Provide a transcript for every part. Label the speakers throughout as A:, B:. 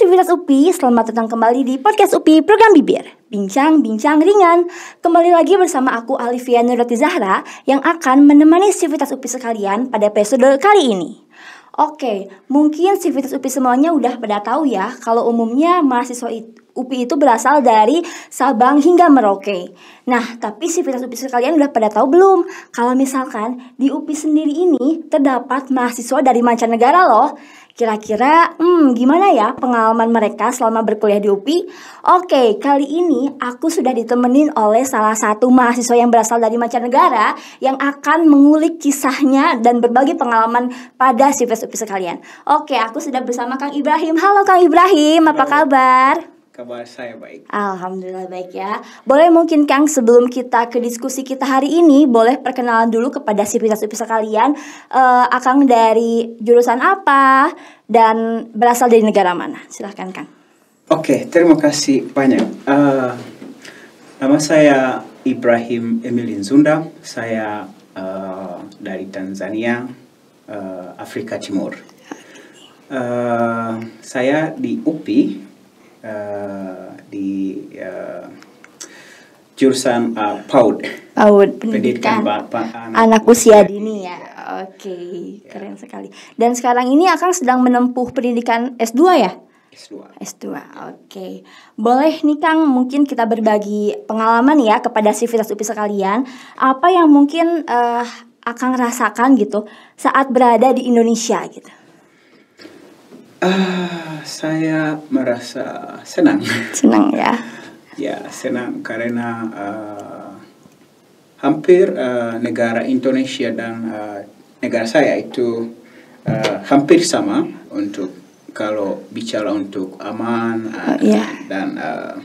A: Sivitas UPI, selamat datang kembali di podcast UPI Program Bibir. Bincang-bincang ringan. Kembali lagi bersama aku Alivia Nurati Zahra Yang akan menemani Sivitas UPI sekalian pada episode kali ini. Oke, mungkin Sivitas UPI semuanya udah pada tahu ya Kalau umumnya mahasiswa UPI itu berasal dari Sabang hingga Merauke. Nah, tapi Sivitas UPI sekalian udah pada tahu belum? Kalau misalkan di UPI sendiri ini terdapat mahasiswa dari mancanegara loh Kira-kira, hmm, gimana ya pengalaman mereka selama berkuliah di UPI? Oke, kali ini aku sudah ditemenin oleh salah satu mahasiswa yang berasal dari mancanegara yang akan mengulik kisahnya dan berbagi pengalaman pada Sivis UPI sekalian. Oke, aku sudah bersama Kang Ibrahim. Halo Kang Ibrahim, apa kabar?
B: Kabar saya baik.
A: Alhamdulillah baik ya. Boleh mungkin Kang sebelum kita ke diskusi kita hari ini, boleh perkenalan dulu kepada sivitas-sivitas kalian. Uh, Akang dari jurusan apa dan berasal dari negara mana? Silahkan Kang.
B: Oke, okay, terima kasih banyak. Uh, nama saya Ibrahim Emilin Zunda. Saya uh, dari Tanzania, uh, Afrika Timur. Uh, saya di UPI uh, di uh, jurusan uh, PAUD.
A: PAUD pendidikan, pendidikan anak, anak usia dini ya. Oke, okay, ya. keren sekali. Dan sekarang ini akan sedang menempuh pendidikan S2 ya?
B: S2.
A: S2. Oke. Okay. Boleh nih Kang, mungkin kita berbagi pengalaman ya kepada sivitas UPI sekalian, apa yang mungkin uh, akan rasakan gitu saat berada di Indonesia gitu.
B: Uh, saya merasa senang.
A: Senang ya.
B: ya senang karena uh, hampir uh, negara Indonesia dan uh, negara saya itu uh, hampir sama untuk kalau bicara untuk aman uh, oh, yeah. dan uh,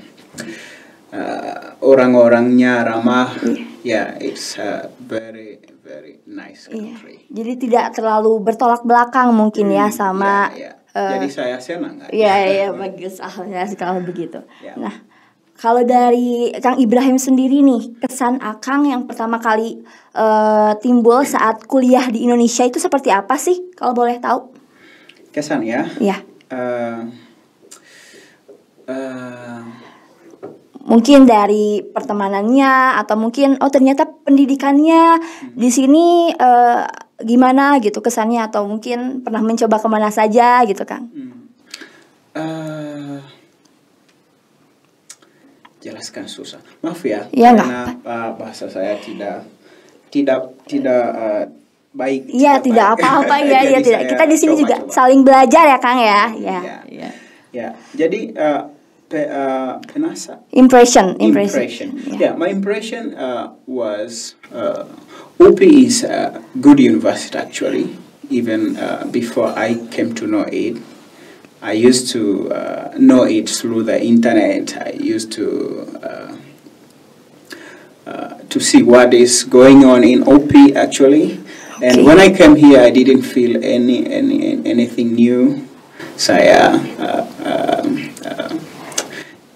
B: uh, orang-orangnya ramah. Yeah. yeah, it's a very very nice iya. country.
A: Yeah. Jadi tidak terlalu bertolak belakang mungkin ya hmm, ya sama.
B: Yeah, yeah Uh, Jadi saya senang.
A: Iya iya bagus akhirnya kalau begitu. Ya. Nah kalau dari Kang Ibrahim sendiri nih kesan Akang yang pertama kali uh, timbul saat kuliah di Indonesia itu seperti apa sih kalau boleh tahu?
B: Kesan ya?
A: Iya. Uh, uh, mungkin dari pertemanannya atau mungkin oh ternyata pendidikannya hmm. di sini uh, gimana gitu kesannya atau mungkin pernah mencoba ke mana saja gitu kan? Hmm.
B: Uh, jelaskan susah. Maaf ya,
A: ya
B: karena uh, bahasa saya tidak tidak tidak uh, baik.
A: Iya tidak apa-apa ya ya tidak. Kita di sini juga coba. saling belajar ya Kang ya.
B: Ya. Ya. ya. ya. Jadi uh, uh, penasa.
A: Impression.
B: Impression. impression. Yeah. yeah, my impression uh, was. Uh, UP is a good university actually. Even uh, before I came to know it, I used to uh, know it through the internet. I used to uh, uh to see what is going on in OP actually. Okay. And when I came here, I didn't feel any any anything new. Saya uh, um, uh,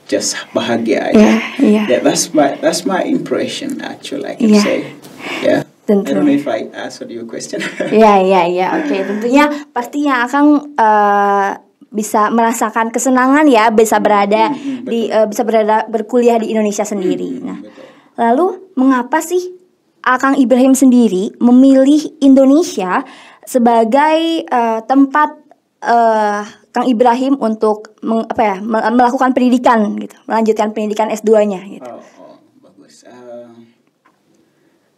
B: just bahagia.
A: Yeah, yeah.
B: yeah. That's my that's my impression actually. I can yeah. say. Yeah.
A: Tentu.
B: I don't know if I answered your question.
A: Ya, ya, ya. Oke, tentunya pastinya akan uh, bisa merasakan kesenangan ya bisa berada hmm, hmm, di uh, bisa berada berkuliah di Indonesia sendiri. Hmm, nah, betul. lalu mengapa sih Akang Ibrahim sendiri memilih Indonesia sebagai uh, tempat uh, Kang Ibrahim untuk meng, apa ya melakukan pendidikan gitu, melanjutkan pendidikan S2-nya gitu.
B: Oh, oh bagus. Uh,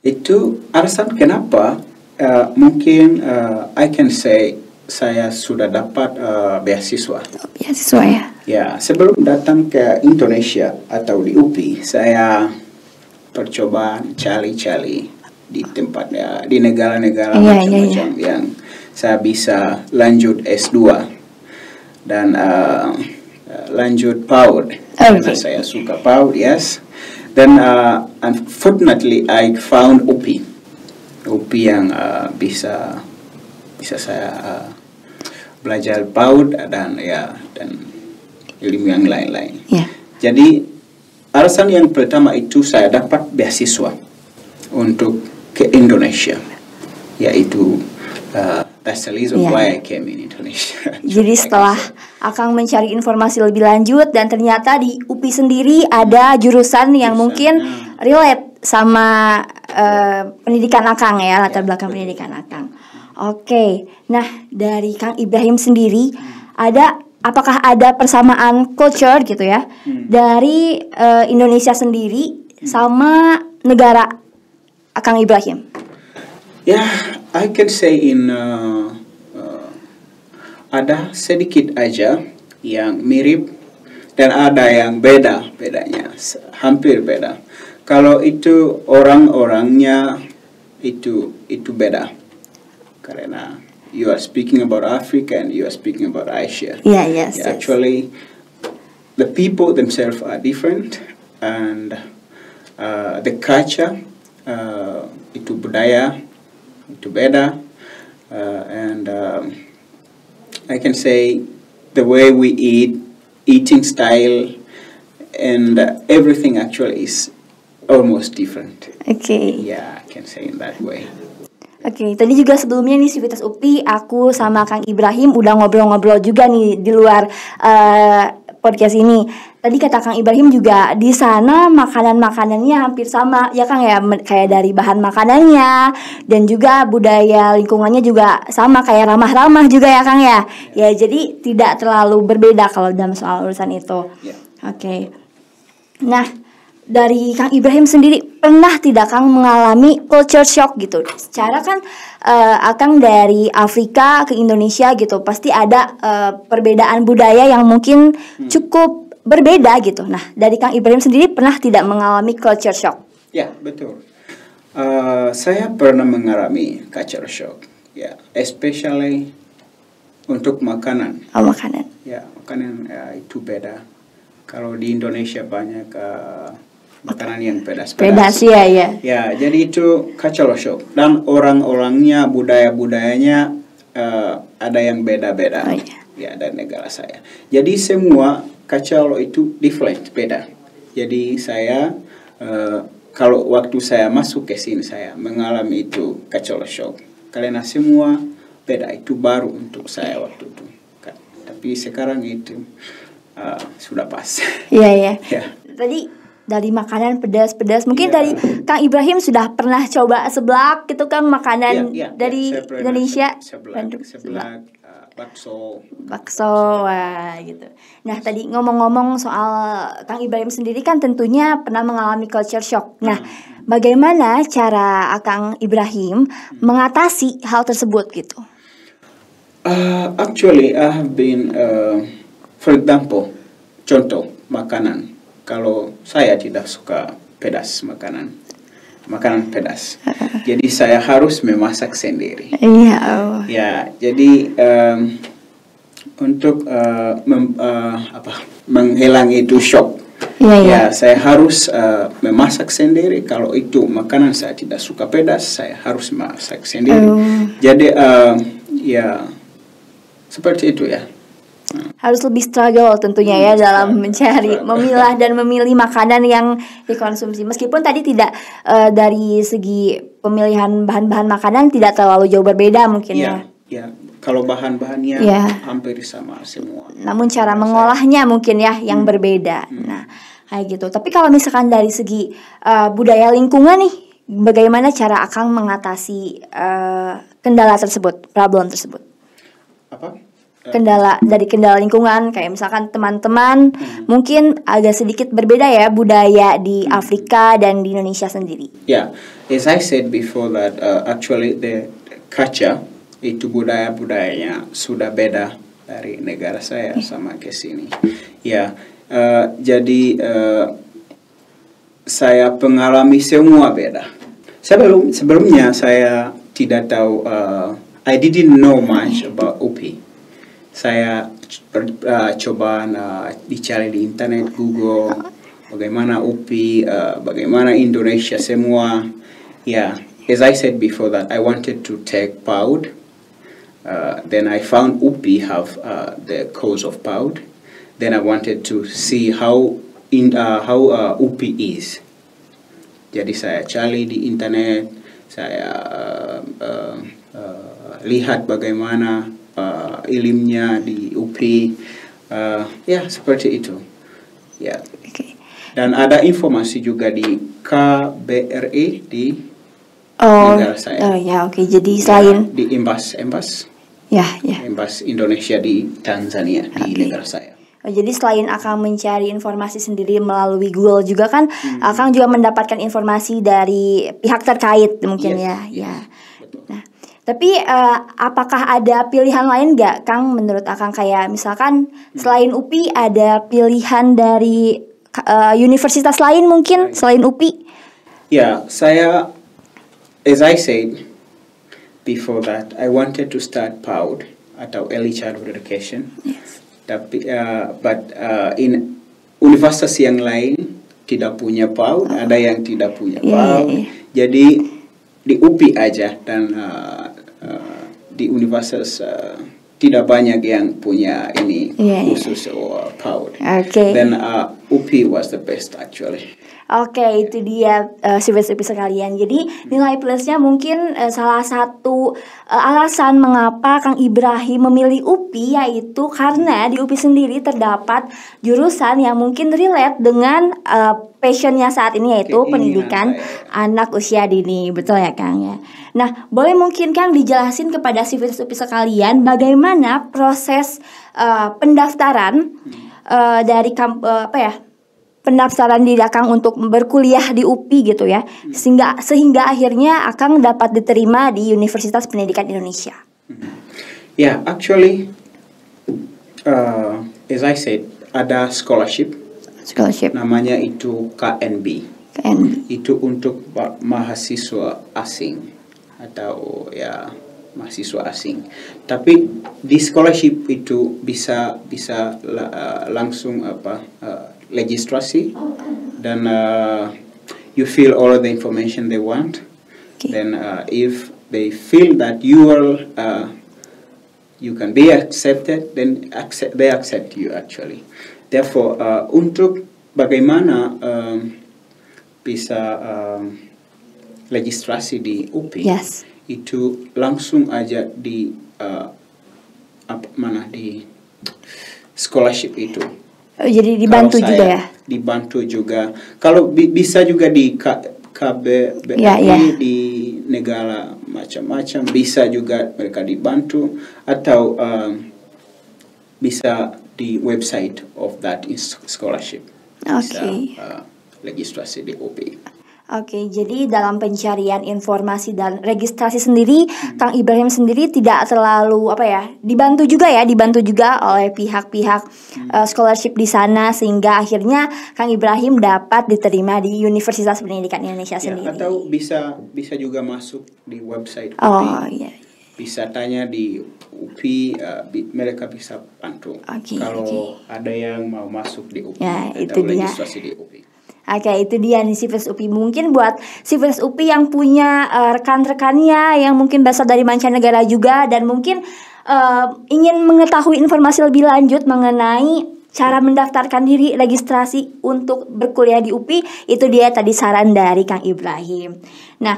B: itu alasan kenapa uh, mungkin uh, I can say saya sudah dapat uh, beasiswa.
A: beasiswa ya?
B: Ya, sebelum datang ke Indonesia atau di UPI, saya percoba cari-cari di tempatnya di negara-negara yeah, macam-macam yeah, yeah. yang saya bisa lanjut S2 dan uh, lanjut PAUD. Okay. Karena saya suka PAUD, yes. Then uh, unfortunately I found UPI, UPI yang uh, bisa bisa saya uh, belajar PAUD dan ya dan ilmu yang lain-lain.
A: Yeah.
B: Jadi alasan yang pertama itu saya dapat beasiswa untuk ke Indonesia, yaitu uh, that's the reason yeah. why I came in Indonesia.
A: Jadi setelah akan mencari informasi lebih lanjut dan ternyata di UPI sendiri ada jurusan yang jurusan, mungkin uh, relate sama uh, pendidikan Akang ya latar yeah, belakang betul. pendidikan Akang. Oke, okay. nah dari Kang Ibrahim sendiri hmm. ada apakah ada persamaan culture gitu ya hmm. dari uh, Indonesia sendiri hmm. sama negara Kang Ibrahim?
B: Ya, yeah, I can say in uh, uh, ada sedikit aja yang mirip dan ada yang beda bedanya hampir beda. Kalau itu orang-orangnya itu itu beda karena you are speaking about Africa and you are speaking about Asia.
A: Yeah, yes.
B: Yeah, yes. Actually, the people themselves are different and uh, the culture uh, itu budaya to better. Uh, and um, I can say the way we eat, eating style, and everything actually is almost different.
A: Okay.
B: Yeah, I can say in that way.
A: Oke, okay, tadi juga sebelumnya nih Sivitas UPI, aku sama Kang Ibrahim udah ngobrol-ngobrol juga nih di luar uh, podcast ini. Tadi kata Kang Ibrahim juga di sana makanan-makanannya hampir sama ya Kang ya kayak dari bahan makanannya dan juga budaya lingkungannya juga sama kayak ramah-ramah juga ya Kang ya. Ya jadi tidak terlalu berbeda kalau dalam soal urusan itu. Yeah. Oke. Okay. Nah, dari Kang Ibrahim sendiri pernah tidak Kang mengalami culture shock gitu? Secara kan uh, Akang dari Afrika ke Indonesia gitu, pasti ada uh, perbedaan budaya yang mungkin hmm. cukup berbeda gitu. Nah, dari Kang Ibrahim sendiri pernah tidak mengalami culture shock?
B: Ya, betul. Uh, saya pernah mengalami culture shock. Ya, especially untuk makanan.
A: Oh, makanan.
B: Ya, makanan ya, itu beda. Kalau di Indonesia banyak uh, makanan yang pedas.
A: Pedas, ya ya.
B: Ya, jadi itu kacau shock dan orang-orangnya budaya-budayanya uh, ada yang beda-beda. Oh, iya. Ya, dari negara saya. Jadi semua kacau itu different, beda. Jadi saya uh, kalau waktu saya masuk ke sini saya mengalami itu kacau shock. Karena semua beda itu baru untuk saya waktu itu. Tapi sekarang itu uh, sudah pas.
A: Iya, iya. ya. Tadi dari makanan pedas-pedas. Mungkin yeah. dari Kang Ibrahim sudah pernah coba seblak gitu Kang makanan yeah, yeah, dari yeah. Indonesia.
B: Seblak, seblak, uh, bakso.
A: Bakso, wah gitu. Nah tadi ngomong-ngomong soal Kang Ibrahim sendiri kan tentunya pernah mengalami culture shock. Nah hmm. bagaimana cara Kang Ibrahim hmm. mengatasi hal tersebut gitu?
B: Uh, actually, I have been, uh, for example, contoh makanan kalau saya tidak suka pedas makanan. Makanan pedas. Jadi saya harus memasak sendiri.
A: Iya
B: ya jadi um, untuk uh, mem, uh, apa menghilang itu shock.
A: Ya, ya.
B: ya saya harus uh, memasak sendiri. Kalau itu makanan saya tidak suka pedas saya harus masak sendiri. Uh. jadi uh, ya seperti itu ya
A: harus lebih struggle tentunya ya dalam mencari memilah dan memilih makanan yang dikonsumsi. Meskipun tadi tidak uh, dari segi pemilihan bahan-bahan makanan tidak terlalu jauh berbeda mungkin ya
B: ya, ya. kalau bahan-bahannya ya. hampir sama semua.
A: Namun cara mengolahnya mungkin ya yang hmm. berbeda. Hmm. nah kayak gitu. Tapi kalau misalkan dari segi uh, budaya lingkungan nih bagaimana cara akang mengatasi uh, kendala tersebut problem tersebut?
B: Apa
A: kendala dari kendala lingkungan kayak misalkan teman-teman hmm. mungkin agak sedikit berbeda ya budaya di hmm. Afrika dan di Indonesia sendiri.
B: Yeah, as I said before that uh, actually the culture itu budaya budayanya sudah beda dari negara saya yeah. sama ke sini. Ya, uh, jadi uh, saya pengalami semua beda. Sebelum sebelumnya saya tidak tahu uh, I didn't know much about UPI saya uh, coba uh, dicari di internet Google bagaimana UPI uh, bagaimana Indonesia semua. Ya yeah, as I said before that I wanted to take PAUD uh, then I found UPI have uh, the cause of PAUD. Then I wanted to see how in uh, how uh, UPI is. Jadi saya cari di internet saya uh, uh, uh, lihat bagaimana uh, ilmunya di UPI uh, ya seperti itu ya
A: okay.
B: dan ada informasi juga di KBRI di
A: oh,
B: negara saya
A: oh ya oke okay. jadi selain
B: ya, di embas embas
A: ya ya
B: embas Indonesia di Tanzania di negara saya
A: Oh, jadi selain akan mencari informasi sendiri melalui Google juga kan, hmm. Akang juga mendapatkan informasi dari pihak terkait mungkin yes, ya. Yes, ya. Tapi uh, apakah ada pilihan lain nggak, Kang? Menurut Akang kayak misalkan selain UPI ada pilihan dari uh, universitas lain mungkin selain UPI?
B: Ya, saya, as I said before that, I wanted to start PAUD atau Early Childhood Education. Yes tapi uh, but uh, in universitas yang lain tidak punya PAUD, oh. ada yang tidak punya yeah, PAUD. Yeah, yeah. Jadi di UPI aja dan uh, di universitas uh, tidak banyak yang punya ini yeah, iya. khusus yeah. PAUD.
A: Okay.
B: Then uh, UPI was the best actually.
A: Oke, okay, itu dia uh, siswa-siswi sekalian. Jadi nilai plusnya mungkin uh, salah satu uh, alasan mengapa Kang Ibrahim memilih UPI yaitu karena di UPI sendiri terdapat jurusan yang mungkin relate dengan uh, passionnya saat ini yaitu Keinginan pendidikan saya. anak usia dini, betul ya Kang ya. Nah, boleh mungkin Kang dijelasin kepada siswa-siswi sekalian bagaimana proses uh, pendaftaran uh, dari kamp uh, apa ya? Pendaftaran di Akang untuk berkuliah di UPI gitu ya sehingga sehingga akhirnya Akang dapat diterima di Universitas Pendidikan Indonesia.
B: Ya, yeah, actually, uh, as I said, ada scholarship.
A: Scholarship.
B: Namanya itu KNB.
A: KNB.
B: Itu untuk mahasiswa asing atau ya mahasiswa asing. Tapi di scholarship itu bisa bisa uh, langsung apa uh, legislasi Then uh, you fill all of the information they want. Okay. Then uh, if they feel that you are uh, you can be accepted, then accept, they accept you actually. Therefore, uh, untuk bagaimana um, bisa um, legislasi di UPI
A: yes.
B: itu langsung aja di uh, apa mana di scholarship itu
A: jadi dibantu juga ya?
B: Dibantu juga. Kalau bi bisa juga di KBBI ya, ya. di negara macam-macam bisa juga mereka dibantu atau um, bisa di website of that scholarship.
A: Oke. Okay.
B: uh, legislasi di UPI.
A: Oke, jadi dalam pencarian informasi dan registrasi sendiri, hmm. Kang Ibrahim sendiri tidak terlalu apa ya, dibantu juga ya, dibantu juga oleh pihak-pihak hmm. uh, scholarship di sana sehingga akhirnya Kang Ibrahim dapat diterima di Universitas Pendidikan Indonesia ya, sendiri.
B: Atau bisa bisa juga masuk di website
A: UPI. Oh iya.
B: Bisa tanya di UPI, uh, bi mereka bisa bantu.
A: Okay,
B: Kalau
A: okay.
B: ada yang mau masuk di UPI
A: ya,
B: atau
A: itu
B: dia. di UPI.
A: Oke, itu dia nih Sivers UPI. Mungkin buat Sivers UPI yang punya uh, rekan-rekannya yang mungkin berasal dari mancanegara juga dan mungkin uh, ingin mengetahui informasi lebih lanjut mengenai cara mendaftarkan diri registrasi untuk berkuliah di UPI, itu dia tadi saran dari Kang Ibrahim. Nah,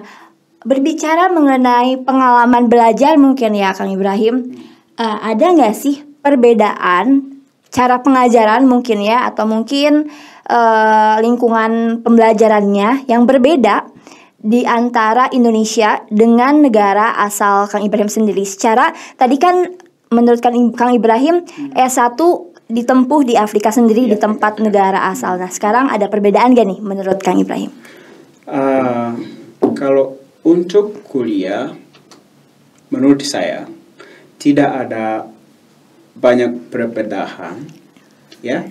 A: berbicara mengenai pengalaman belajar mungkin ya Kang Ibrahim, uh, ada nggak sih perbedaan cara pengajaran mungkin ya atau mungkin uh, lingkungan pembelajarannya yang berbeda di antara Indonesia dengan negara asal Kang Ibrahim sendiri. Secara tadi kan menurut Kang Ibrahim hmm. S1 ditempuh di Afrika sendiri ya, di tempat ya. negara asal. Nah, sekarang ada perbedaan gak nih menurut Kang Ibrahim?
B: Uh, kalau untuk kuliah menurut saya tidak ada banyak perbedaan ya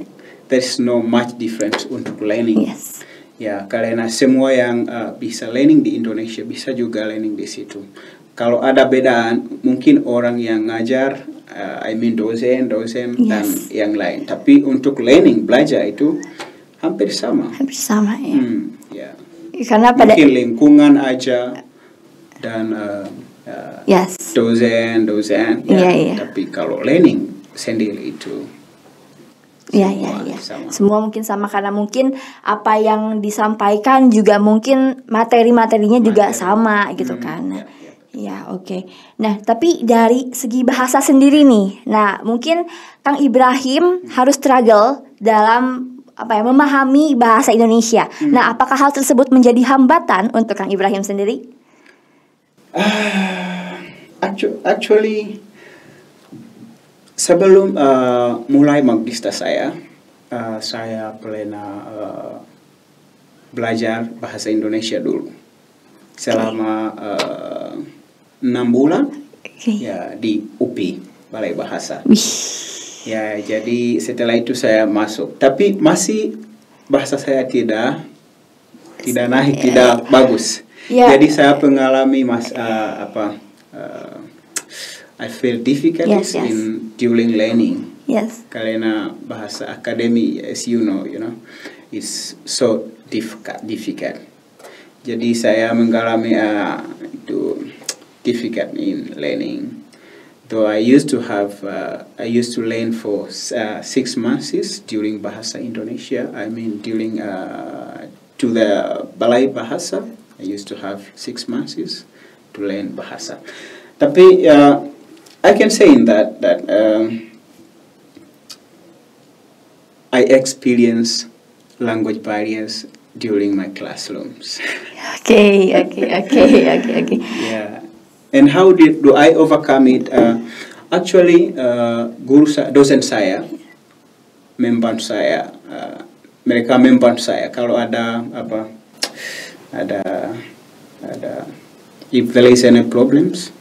B: there's no much difference untuk learning.
A: Yes.
B: Ya, karena semua yang uh, bisa learning di Indonesia bisa juga learning di situ. Kalau ada bedaan, mungkin orang yang ngajar, uh, I mean dosen, dosen yes. dan yang lain. Tapi untuk learning belajar itu hampir sama.
A: Hampir sama ya.
B: Hmm, ya.
A: Karena pada
B: mungkin lingkungan aja dan uh, uh,
A: yes.
B: dosen, dosen.
A: Ya. Yeah, yeah.
B: Tapi kalau learning sendiri itu
A: Iya, iya, iya. Semua mungkin sama karena mungkin apa yang disampaikan juga mungkin materi-materinya juga sama gitu hmm, kan. Ya, ya. Ya, oke. Okay. Nah, tapi dari segi bahasa sendiri nih. Nah, mungkin Kang Ibrahim harus struggle dalam apa ya, memahami bahasa Indonesia. Hmm. Nah, apakah hal tersebut menjadi hambatan untuk Kang Ibrahim sendiri?
B: Uh, actually, sebelum uh, mulai magista saya, uh, saya pernah uh, belajar bahasa Indonesia dulu selama uh, enam bulan okay. ya di UPI Balai Bahasa. Ya jadi setelah itu saya masuk, tapi masih bahasa saya tidak tidak naik, yeah. tidak bagus. Yeah. Jadi saya mengalami mas uh, apa uh, I feel difficult yes, yes. in during learning.
A: Yes.
B: Karena bahasa akademi, as you know, you know, is so difficult. difficult. Jadi saya mengalami uh, itu difficult in learning. Though I used to have, uh, I used to learn for uh, six months during Bahasa Indonesia. I mean, during uh, to the Balai Bahasa, I used to have six months to learn Bahasa. Tapi uh, I can say in that that um, I experience language barriers during my classrooms.
A: okay, okay, okay, okay, okay.
B: Yeah, and how did do I overcome it? Uh, actually, uh, guru sa dosen saya membantu saya. Uh, mereka membantu saya kalau ada apa ada ada if there is any problems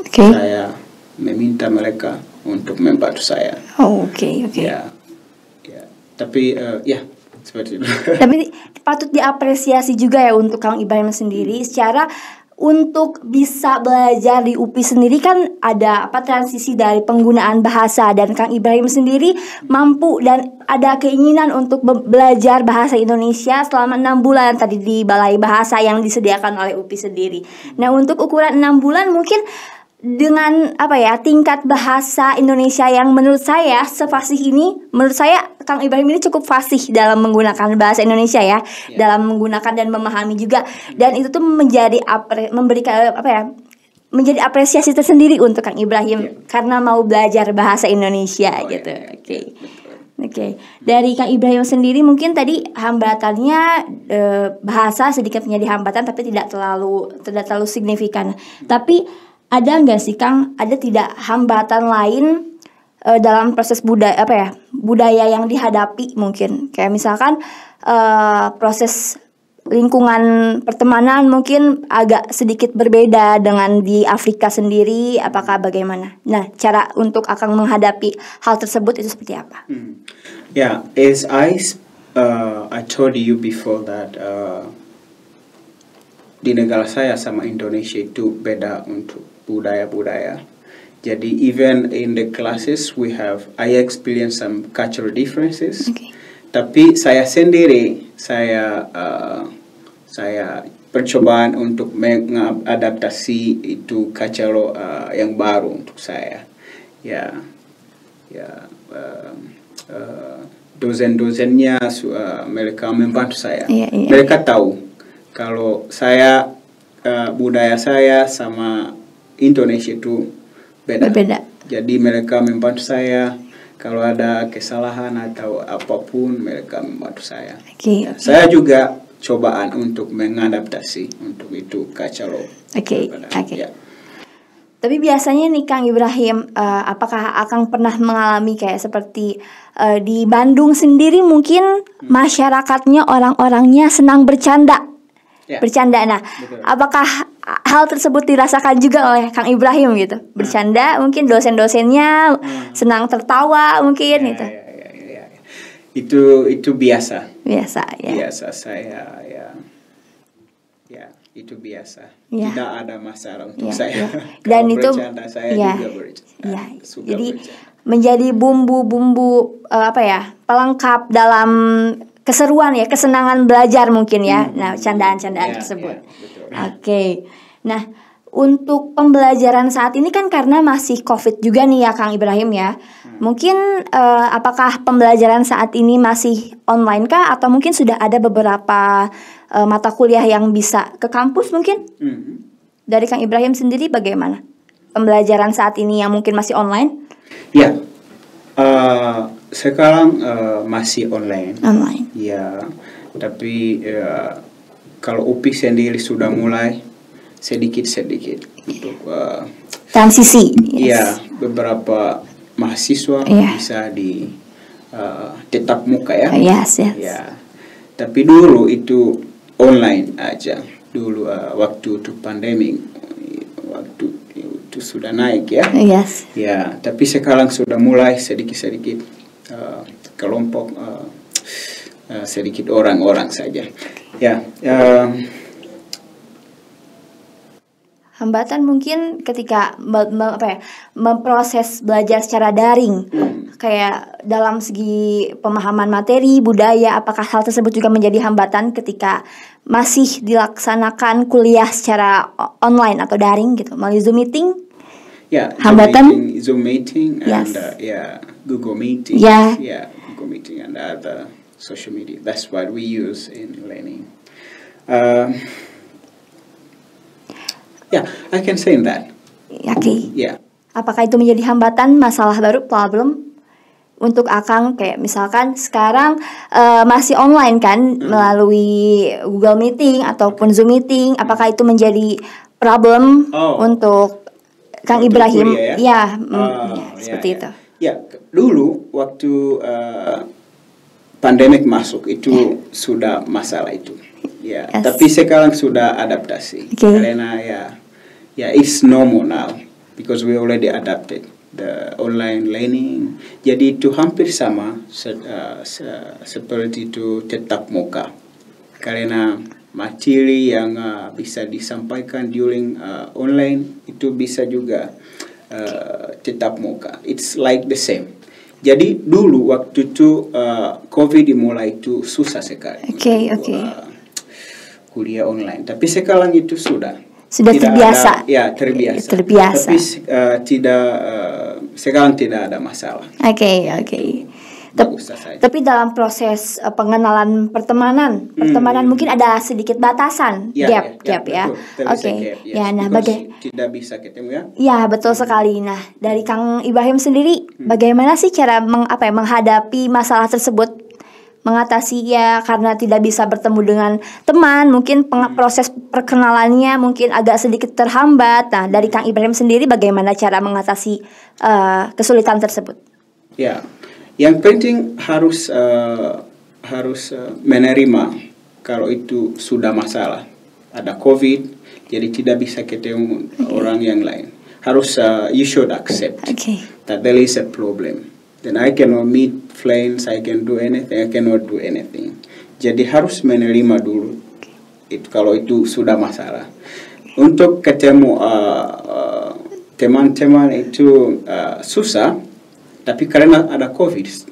B: okay. saya meminta mereka untuk membantu saya.
A: Oh, oke, okay, oke. Okay.
B: Ya. Ya, tapi uh, ya seperti itu.
A: Tapi patut diapresiasi juga ya untuk Kang Ibrahim sendiri secara untuk bisa belajar di UPI sendiri kan ada apa transisi dari penggunaan bahasa dan Kang Ibrahim sendiri mampu dan ada keinginan untuk belajar bahasa Indonesia selama enam bulan tadi di balai bahasa yang disediakan oleh UPI sendiri. Nah untuk ukuran enam bulan mungkin dengan apa ya tingkat bahasa Indonesia yang menurut saya sefasih ini menurut saya Kang Ibrahim ini cukup fasih dalam menggunakan bahasa Indonesia ya yeah. dalam menggunakan dan memahami juga dan itu tuh menjadi apre, memberikan apa ya menjadi apresiasi tersendiri untuk Kang Ibrahim yeah. karena mau belajar bahasa Indonesia oh, gitu oke yeah. oke okay. okay. dari Kang Ibrahim sendiri mungkin tadi hambatannya e, bahasa sedikit menjadi hambatan tapi tidak terlalu tidak terlalu signifikan tapi ada nggak sih Kang? Ada tidak hambatan lain uh, dalam proses budaya apa ya budaya yang dihadapi mungkin? Kayak misalkan uh, proses lingkungan pertemanan mungkin agak sedikit berbeda dengan di Afrika sendiri. Apakah bagaimana? Nah cara untuk akan menghadapi hal tersebut itu seperti apa?
B: Hmm. ya yeah, as I uh, I told you before that uh, di negara saya sama Indonesia itu beda untuk budaya-budaya. Jadi even in the classes we have I experience some cultural differences. Okay. Tapi saya sendiri saya uh, saya percobaan untuk mengadaptasi itu cultural uh, yang baru untuk saya. Ya, ya uh, uh, dosen-dosennya uh, mereka membantu saya. Yeah, yeah, mereka tahu kalau saya uh, budaya saya sama Indonesia itu beda.
A: Berbeda.
B: Jadi mereka membantu saya kalau ada kesalahan atau apa pun mereka membantu saya.
A: Okay,
B: ya. Saya juga cobaan untuk mengadaptasi untuk itu kacau.
A: Oke, okay, oke. Okay. Ya. Tapi biasanya nih Kang Ibrahim, uh, apakah akan pernah mengalami kayak seperti uh, di Bandung sendiri mungkin hmm. masyarakatnya orang-orangnya senang bercanda yeah. bercanda. Nah, Betul. apakah hal tersebut dirasakan juga oleh Kang Ibrahim gitu? Hmm. Bercanda, hmm. mungkin dosen-dosennya hmm. senang tertawa mungkin ya, gitu. Ya, ya, ya,
B: ya. Itu itu biasa.
A: Biasa ya.
B: Biasa saya ya. Ya, itu biasa. Ya. Tidak ada masalah untuk ya, saya. Ya.
A: Dan itu
B: saya ya, juga bercanda.
A: Ya. Jadi bercanda. menjadi bumbu-bumbu uh, apa ya? pelengkap dalam keseruan ya, kesenangan belajar mungkin ya. Hmm. Nah, candaan-candaan yeah, tersebut. Yeah, Oke. Okay. Nah, untuk pembelajaran saat ini kan karena masih Covid juga nih ya Kang Ibrahim ya. Hmm. Mungkin uh, apakah pembelajaran saat ini masih online kah atau mungkin sudah ada beberapa uh, mata kuliah yang bisa ke kampus mungkin? Hmm. Dari Kang Ibrahim sendiri bagaimana? Pembelajaran saat ini yang mungkin masih online?
B: Ya, uh, sekarang uh, masih online.
A: Online.
B: Ya, tapi uh, kalau UPI sendiri sudah mulai sedikit-sedikit untuk uh,
A: transisi.
B: Yes. Ya, beberapa mahasiswa yeah. bisa di uh, tetap muka ya.
A: Yes, yes.
B: Ya, tapi dulu itu online aja. Dulu uh, waktu itu pandemi, waktu itu sudah naik ya.
A: Yes.
B: Ya, tapi sekarang sudah mulai sedikit-sedikit uh, kelompok uh, uh, sedikit orang-orang saja. Ya. Uh,
A: hambatan mungkin ketika apa ya, memproses belajar secara daring hmm. kayak dalam segi pemahaman materi budaya apakah hal tersebut juga menjadi hambatan ketika masih dilaksanakan kuliah secara online atau daring gitu melalui zoom meeting
B: ya
A: hambatan
B: zoom meeting, zoom meeting
A: yes.
B: and uh, yeah google meeting
A: yeah
B: yeah google meeting and other social media that's what we use in learning uh, Yeah, I can say that.
A: Okay.
B: Yeah.
A: Apakah itu menjadi hambatan, masalah baru, problem untuk Akang kayak misalkan sekarang uh, masih online kan hmm. melalui Google Meeting ataupun Zoom Meeting, apakah itu menjadi problem oh. untuk Kang untuk Ibrahim?
B: Kuliah, ya,
A: ya, mm, oh, ya seperti
B: ya,
A: itu.
B: Ya, dulu waktu uh, pandemik masuk itu yeah. sudah masalah itu. Ya, yes. tapi sekarang sudah adaptasi okay. karena ya yeah, it's normal now because we already adapted the online learning. Jadi itu hampir sama se uh, se seperti itu tetap muka. Karena materi yang uh, bisa disampaikan during uh, online itu bisa juga uh, tetap muka. It's like the same. Jadi dulu waktu itu uh, COVID dimulai itu susah sekali.
A: Oke, okay, oke. Okay.
B: Uh, kuliah online. Tapi sekarang itu sudah
A: sudah tidak terbiasa.
B: Ada, ya terbiasa.
A: Terbiasa.
B: Tapi uh, tidak uh, sekarang tidak ada masalah.
A: Oke okay, oke. Okay. Tapi dalam proses uh, pengenalan pertemanan, hmm. pertemanan mungkin ada sedikit batasan, ya, gap, ya, gap ya. Oke. Okay.
B: Yes. Ya, nah bagaimana tidak bisa ketemu ya?
A: Ya, betul sekali. Nah, dari Kang Ibrahim sendiri, hmm. bagaimana sih cara meng, apa ya, menghadapi masalah tersebut mengatasi ya karena tidak bisa bertemu dengan teman mungkin proses perkenalannya mungkin agak sedikit terhambat. Nah dari Kang Ibrahim sendiri bagaimana cara mengatasi uh, kesulitan tersebut?
B: Ya yang penting harus uh, harus uh, menerima kalau itu sudah masalah. Ada covid jadi tidak bisa ketemu okay. orang yang lain. Harus uh, you should accept
A: okay.
B: that there is a problem. Then I cannot meet friends, I can do anything, I cannot do anything. Jadi harus menerima dulu itu kalau itu sudah masalah. Untuk ketemu teman-teman uh, uh, itu uh, susah, tapi karena ada COVID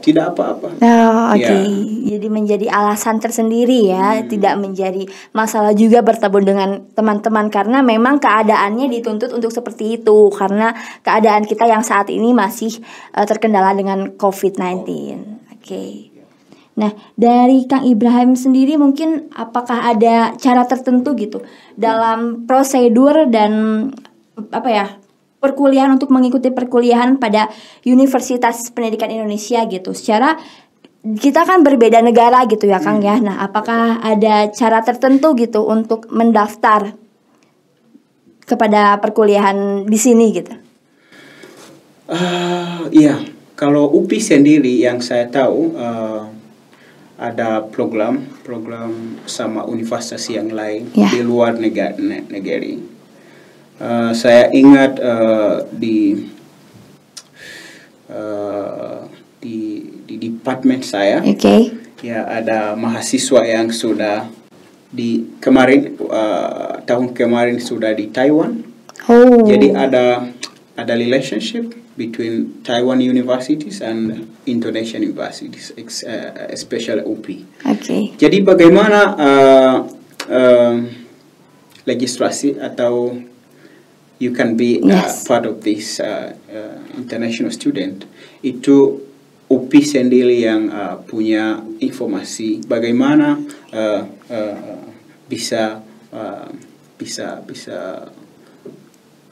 B: tidak apa-apa.
A: Oh, oke. Okay. Ya. Jadi menjadi alasan tersendiri ya, hmm. tidak menjadi masalah juga bertemu dengan teman-teman karena memang keadaannya dituntut untuk seperti itu karena keadaan kita yang saat ini masih uh, terkendala dengan COVID-19. Oke. Okay. Nah, dari Kang Ibrahim sendiri mungkin apakah ada cara tertentu gitu dalam prosedur dan apa ya perkuliahan untuk mengikuti perkuliahan pada Universitas Pendidikan Indonesia gitu. Secara kita kan berbeda negara gitu ya Kang ya. Nah, apakah ada cara tertentu gitu untuk mendaftar kepada perkuliahan di sini gitu?
B: Uh, iya, kalau UPI sendiri yang saya tahu uh, ada program program sama universitas yang lain yeah. di luar negara negeri uh, saya ingat uh, di uh, di di departemen saya
A: okay.
B: ya ada mahasiswa yang sudah di kemarin uh, tahun kemarin sudah di Taiwan
A: oh.
B: jadi ada ada relationship between Taiwan universities and Indonesian universities, especially UP.
A: Okay.
B: Jadi bagaimana uh, uh, legislasi atau you can be yes. part of this uh, uh, international student itu UPI sendiri yang uh, punya informasi bagaimana uh, uh, bisa uh, bisa bisa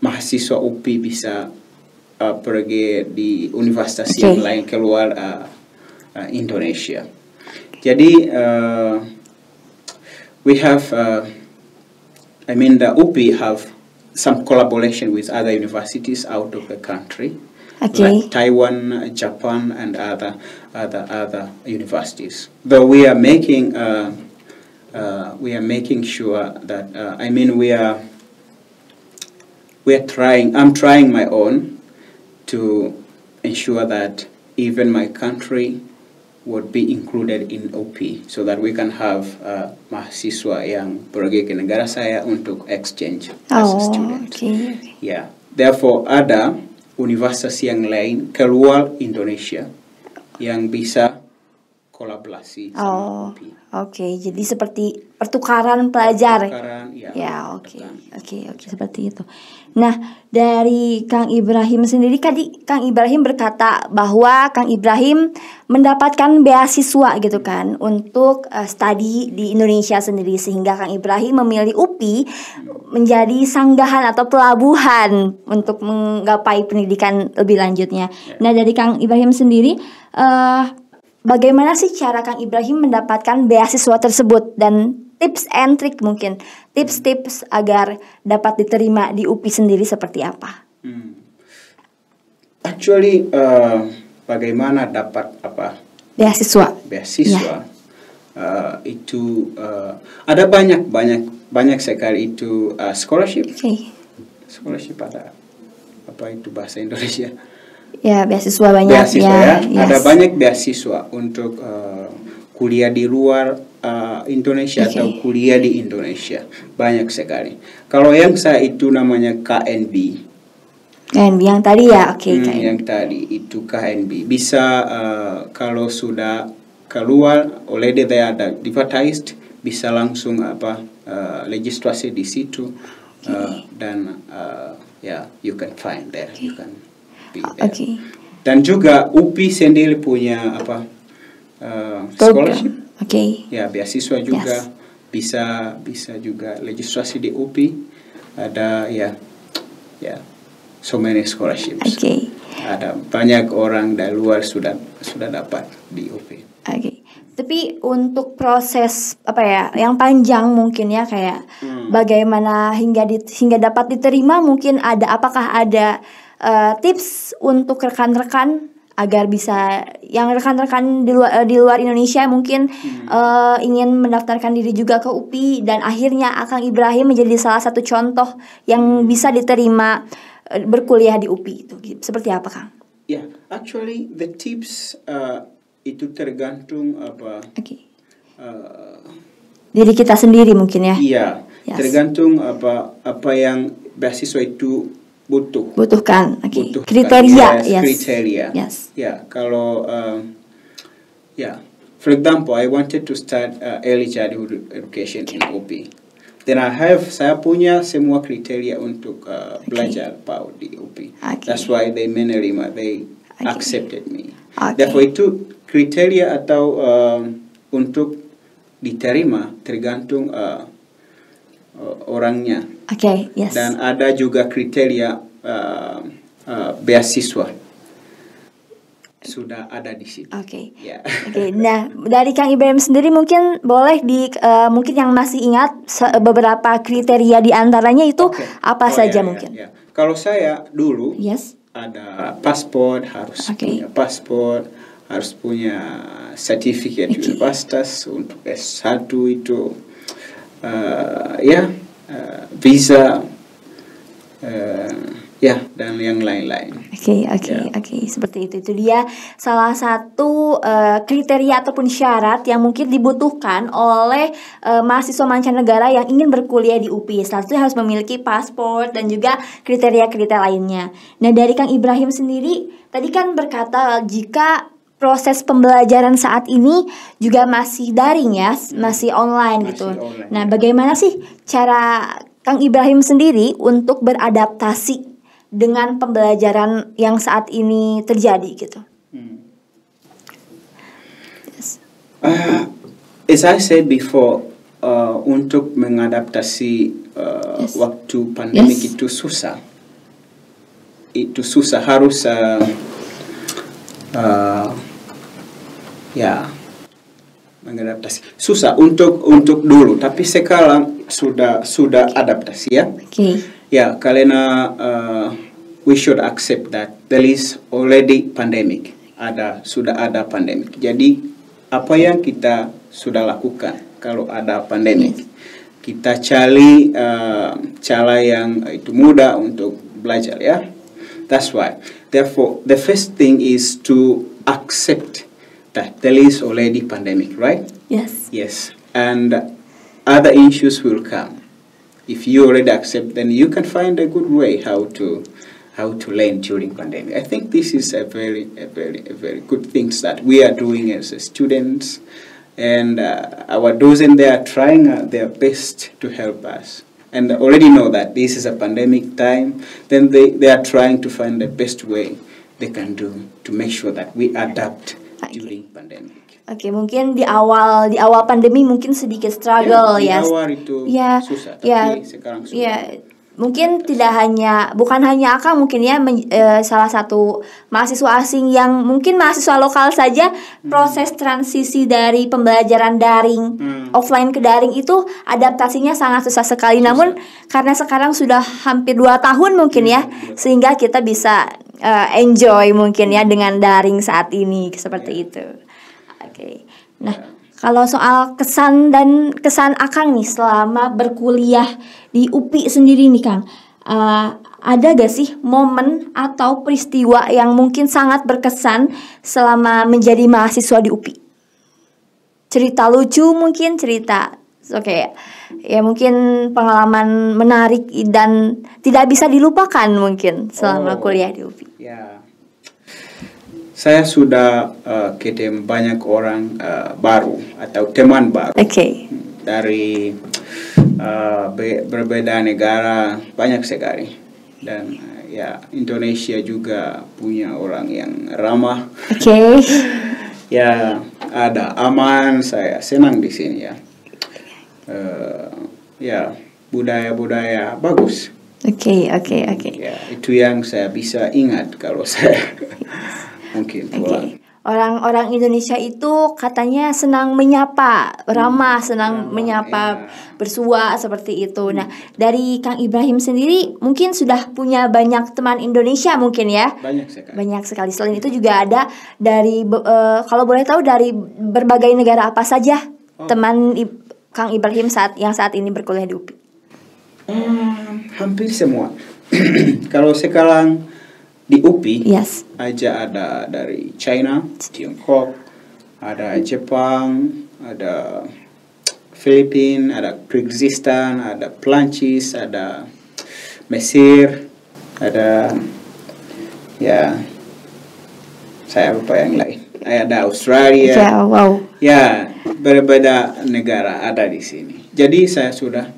B: mahasiswa UPI bisa uh, pergi di universitas okay. yang lain keluar uh, uh, Indonesia. Jadi uh, we have, uh, I mean the UPI have some collaboration with other universities out of the country.
A: Okay.
B: Like Taiwan, Japan, and other other other universities. Though we are making uh, uh, we are making sure that uh, I mean we are we are trying. I'm trying my own to ensure that even my country would be included in OP so that we can have uh, mahasiswa yang pergi ke negara saya untuk exchange
A: oh,
B: as a oh, student.
A: Okay.
B: Yeah. Therefore ada universitas yang lain keluar Indonesia yang bisa kolaborasi sama
A: oh, Oke, okay. jadi seperti pertukaran pelajar.
B: Pertukaran, ya.
A: Ya, oke. Oke, oke seperti itu. Nah, dari Kang Ibrahim sendiri tadi Kang Ibrahim berkata bahwa Kang Ibrahim mendapatkan beasiswa gitu kan untuk uh, studi di Indonesia sendiri sehingga Kang Ibrahim memilih UPI menjadi sanggahan atau pelabuhan untuk menggapai pendidikan lebih lanjutnya. Ya. Nah, dari Kang Ibrahim sendiri uh, bagaimana sih cara Kang Ibrahim mendapatkan beasiswa tersebut dan tips and trick mungkin tips-tips agar dapat diterima di UPI sendiri seperti apa? Hmm.
B: Actually, uh, bagaimana dapat apa?
A: Beasiswa.
B: Beasiswa. Yeah. Uh, itu uh, ada banyak banyak banyak sekali itu uh, scholarship.
A: Okay.
B: Scholarship ada apa itu bahasa Indonesia?
A: Ya beasiswa banyak.
B: Beasiswa ya. ya. Yes. Ada banyak beasiswa untuk uh, kuliah di luar uh, Indonesia okay. atau kuliah di Indonesia banyak sekali. Kalau yang saya itu namanya KNB.
A: KNB yang tadi ya, oke. Okay,
B: hmm, yang tadi itu KNB bisa uh, kalau sudah keluar oleh dia ada advertised bisa langsung apa uh, legislasi di situ okay. uh, dan uh, ya yeah, you can find there, okay. you can be there. Okay. Dan juga UPI sendiri punya apa uh, scholarship.
A: Oke. Okay.
B: Ya, beasiswa juga yes. bisa bisa juga legislasi di UPI ada ya ya so many scholarships.
A: Oke. Okay.
B: Ada banyak orang dari luar sudah sudah dapat di UPI.
A: Oke. Okay. Tapi untuk proses apa ya yang panjang mungkin ya kayak hmm. bagaimana hingga di, hingga dapat diterima mungkin ada apakah ada uh, tips untuk rekan-rekan agar bisa yang rekan-rekan di luar di luar Indonesia mungkin hmm. uh, ingin mendaftarkan diri juga ke UPI dan akhirnya Akang Ibrahim menjadi salah satu contoh yang bisa diterima uh, berkuliah di UPI itu seperti apa Kang?
B: Ya, yeah, actually the tips uh, itu tergantung apa?
A: Oke. Okay. Uh, diri kita sendiri mungkin ya?
B: Iya, yes. tergantung apa apa yang beasiswa itu butuh
A: butuhkan okay. butuhkan kriteria
B: yes, yes. kriteria
A: yes
B: ya kalau um, ya yeah. for example I wanted to start uh, early childhood education in OP then I have saya punya semua kriteria untuk uh, okay. belajar PAUD di OP okay. that's why they menerima they okay. accepted me okay. therefore itu kriteria atau um, untuk diterima tergantung uh, orangnya
A: Oke, okay, yes.
B: Dan ada juga kriteria uh, uh, beasiswa sudah ada di sini.
A: Oke. Okay. Ya. Yeah. Oke. Okay. Nah, dari Kang Ibrahim sendiri mungkin boleh di uh, mungkin yang masih ingat beberapa kriteria di antaranya itu okay. apa oh, saja ya, mungkin? Ya, ya.
B: Kalau saya dulu
A: yes.
B: ada paspor harus okay. punya paspor, harus punya sertifikat okay. universitas untuk S1 itu uh, ya uh, visa uh, ya dan yang lain-lain.
A: Oke okay, oke okay, ya. oke okay. seperti itu itu dia salah satu uh, kriteria ataupun syarat yang mungkin dibutuhkan oleh uh, mahasiswa mancanegara yang ingin berkuliah di UPI. Salah satu harus memiliki paspor dan juga kriteria-kriteria lainnya. Nah dari Kang Ibrahim sendiri tadi kan berkata jika proses pembelajaran saat ini juga masih daring ya, masih online masih gitu. Online. Nah, bagaimana sih cara Kang Ibrahim sendiri untuk beradaptasi dengan pembelajaran yang saat ini terjadi gitu? Hmm.
B: Yes. Uh, as I said before, uh, untuk mengadaptasi uh, yes. waktu pandemi yes. itu susah. Itu susah harus uh, uh, ya mengadaptasi. Susah untuk untuk dulu, tapi sekarang sudah sudah adaptasi ya.
A: Okay.
B: Ya, karena uh, we should accept that there is already pandemic. Ada sudah ada pandemic. Jadi apa yang kita sudah lakukan kalau ada pandemic? Kita cari uh, cara yang itu mudah untuk belajar ya. That's why. Therefore, the first thing is to accept that there is already pandemic, right?
A: Yes.
B: Yes. And other issues will come. If you already accept, then you can find a good way how to how to learn during pandemic. I think this is a very a very a very good things that we are doing as students, and uh, our docents they are trying uh, their best to help us. And already know that this is a pandemic time, then they, they are trying to find the best way they can do to make sure that we adapt during pandemic.
A: Oke, okay, mungkin di awal di awal pandemi mungkin sedikit struggle
B: ya.
A: Di
B: awal itu ya, susah, tapi ya, sekarang.
A: Ya, mungkin tidak hanya bukan hanya akan mungkin ya men, e, salah satu mahasiswa asing yang mungkin mahasiswa lokal saja hmm. proses transisi dari pembelajaran daring hmm. offline ke daring itu adaptasinya sangat susah sekali. Susah. Namun karena sekarang sudah hampir dua tahun mungkin ya hmm. sehingga kita bisa uh, enjoy mungkin ya dengan daring saat ini seperti yeah. itu. Oke. Okay. Nah, kalau soal kesan dan kesan Akang nih selama berkuliah di UPI sendiri nih Kang. Uh, ada gak sih momen atau peristiwa yang mungkin sangat berkesan selama menjadi mahasiswa di UPI? Cerita lucu mungkin, cerita oke okay, ya mungkin pengalaman menarik dan tidak bisa dilupakan mungkin selama oh, kuliah di UPI.
B: Ya, saya sudah uh, ketemu banyak orang uh, baru atau teman baru.
A: Okay.
B: Dari uh, be berbeda negara banyak sekali dan uh, ya Indonesia juga punya orang yang ramah.
A: Oke. Okay.
B: ya ada aman saya senang di sini ya uh, ya budaya-budaya bagus.
A: Oke, okay, oke, okay, oke. Okay.
B: Ya, itu yang saya bisa ingat kalau saya mungkin
A: okay. Orang-orang Indonesia itu katanya senang menyapa, ramah, hmm, senang ramah, menyapa, ya. bersua seperti itu. Nah, dari Kang Ibrahim sendiri mungkin sudah punya banyak teman Indonesia mungkin ya?
B: Banyak sekali.
A: Banyak sekali. Selain itu juga ada dari uh, kalau boleh tahu dari berbagai negara apa saja oh. teman Kang Ibrahim saat yang saat ini berkuliah di UPI?
B: Hmm, hampir semua. Kalau sekarang di UPI
A: yes.
B: aja ada dari China, Tiongkok, ada Jepang, ada Filipina, ada Kyrgyzstan, ada Prancis, ada Mesir, ada ya saya lupa yang lain. Ada Australia.
A: Ya, wow.
B: Ya, berbeda negara ada di sini. Jadi saya sudah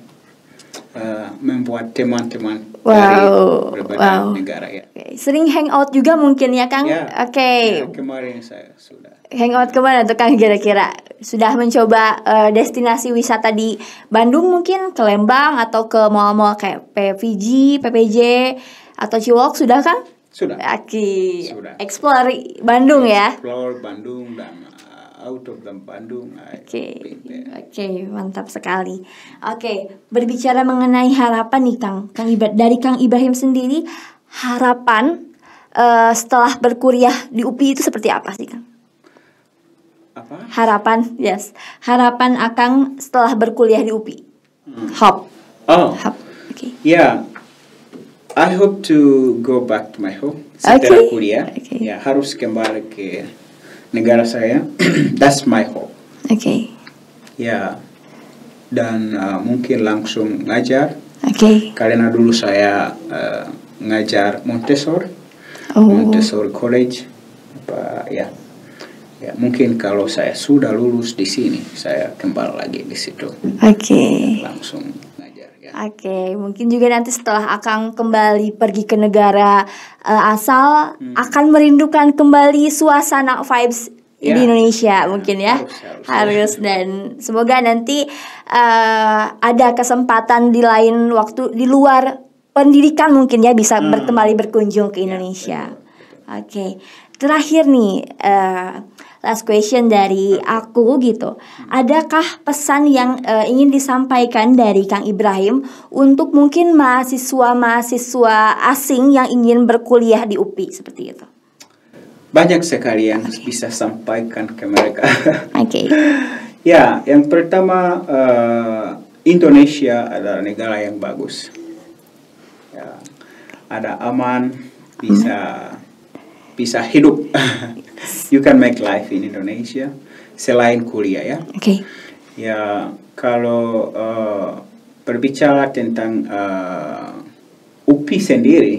B: uh, membuat teman-teman wow. dari berbeda wow. negara ya.
A: Okay. Sering hangout juga mungkin ya Kang?
B: Ya,
A: Oke. Okay.
B: Ya, kemarin saya sudah.
A: Hangout ke mana tuh Kang kira-kira? Sudah mencoba uh, destinasi wisata di Bandung mungkin ke Lembang atau ke mall-mall kayak PVG, PPJ atau Ciwok sudah Kang?
B: Sudah.
A: Oke. Sudah. Explore Bandung ya.
B: Explore Bandung dan out of the Bandung.
A: Oke, okay. oke, okay, mantap sekali. Oke, okay. berbicara mengenai harapan nih Kang, Kang Ibrahim dari Kang Ibrahim sendiri, harapan uh, setelah berkuliah di UPI itu seperti apa sih Kang?
B: Apa?
A: Harapan, yes, harapan Akang setelah berkuliah di UPI. Hmm. Hop.
B: Oh.
A: Hop. Oke. Okay.
B: Yeah. I hope to go back to my home setelah okay. kuliah. Okay. Ya harus kembali ke negara saya. That's my hope.
A: Oke. Okay.
B: Ya, dan uh, mungkin langsung ngajar.
A: Oke. Okay.
B: Karena dulu saya uh, ngajar Montessori, oh. Montessori College, apa ya. Ya, mungkin kalau saya sudah lulus di sini, saya kembali lagi di situ.
A: Oke. Okay.
B: Langsung
A: Oke, okay, mungkin juga nanti setelah Akang kembali pergi ke negara uh, asal hmm. akan merindukan kembali suasana vibes ya, di Indonesia mungkin ya harus, harus, harus dan semoga nanti uh, ada kesempatan di lain waktu di luar pendidikan mungkin ya bisa hmm. berkembali berkunjung ke ya, Indonesia. Ya, Oke, okay. terakhir nih uh, last question dari aku gitu. Adakah pesan yang uh, ingin disampaikan dari Kang Ibrahim untuk mungkin mahasiswa-mahasiswa asing yang ingin berkuliah di UPI seperti itu?
B: banyak sekali yang okay. bisa sampaikan ke mereka. Oke. okay. ya, yang pertama uh, Indonesia adalah negara yang bagus. Ya, ada aman, bisa hmm. bisa hidup. you can make life in Indonesia selain kuliah ya. Oke. Okay. Ya, kalau uh, berbicara tentang uh, UPI sendiri,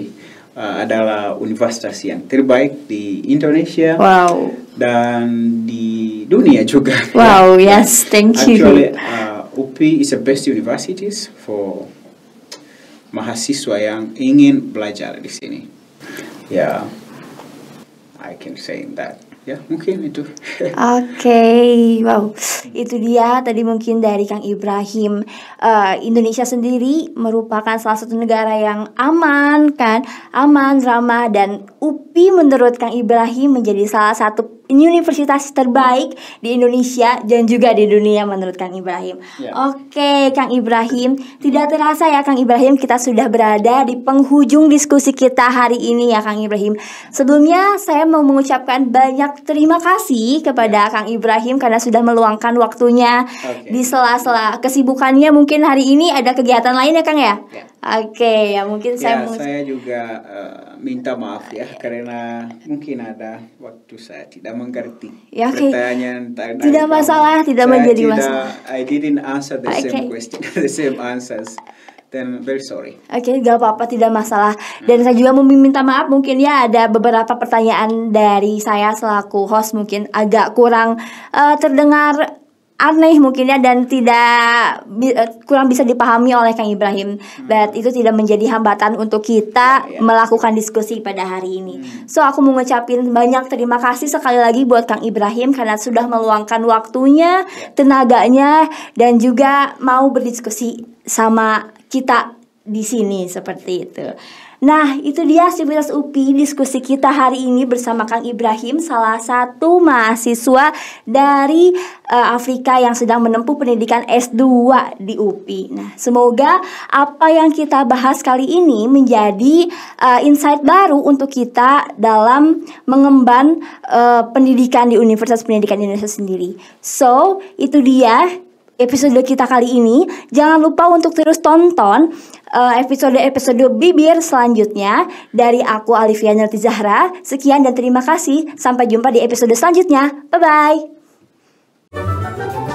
B: uh, adalah universitas yang terbaik di Indonesia wow. dan di dunia juga.
A: Wow, yes, thank
B: you. Actually, uh, UPI is the best universities for mahasiswa yang ingin belajar di sini. Ya, yeah, I can say that. Ya mungkin itu.
A: Oke okay. wow. Itu dia tadi mungkin dari Kang Ibrahim. Uh, Indonesia sendiri merupakan salah satu negara yang aman kan? Aman ramah dan UPI menurut Kang Ibrahim menjadi salah satu universitas terbaik di Indonesia dan juga di dunia menurut Kang Ibrahim. Yeah. Oke, Kang Ibrahim, tidak terasa ya Kang Ibrahim kita sudah berada di penghujung diskusi kita hari ini ya Kang Ibrahim. Sebelumnya saya mau mengucapkan banyak terima kasih kepada yeah. Kang Ibrahim karena sudah meluangkan waktunya okay. di sela-sela kesibukannya mungkin hari ini ada kegiatan lain ya Kang ya. Yeah. Oke, ya mungkin
B: saya
A: ya,
B: saya juga uh, minta maaf ya karena mungkin ada waktu saya tidak mengerti
A: ya, okay. pertanyaan tidak masalah, tidak saya menjadi tidak, masalah.
B: I didn't answer the okay. same question, the same answers. Then very sorry.
A: Oke, okay, gak apa-apa, tidak masalah. Dan saya juga mau minta maaf mungkin ya ada beberapa pertanyaan dari saya selaku host mungkin agak kurang uh, terdengar aneh mungkin ya dan tidak eh, kurang bisa dipahami oleh Kang Ibrahim. Hmm. But itu tidak menjadi hambatan untuk kita ya, ya. melakukan diskusi pada hari ini. Hmm. So aku mau ngucapin banyak terima kasih sekali lagi buat Kang Ibrahim karena sudah meluangkan waktunya, ya. tenaganya dan juga mau berdiskusi sama kita di sini seperti itu. Nah, itu dia aktivitas UPI diskusi kita hari ini bersama Kang Ibrahim, salah satu mahasiswa dari uh, Afrika yang sedang menempuh pendidikan S2 di UPI. Nah, semoga apa yang kita bahas kali ini menjadi uh, insight baru untuk kita dalam mengemban uh, pendidikan di Universitas Pendidikan Indonesia sendiri. So, itu dia episode kita kali ini. Jangan lupa untuk terus tonton episode-episode uh, bibir selanjutnya dari aku Alivia Nerti Zahra. Sekian dan terima kasih. Sampai jumpa di episode selanjutnya. Bye bye.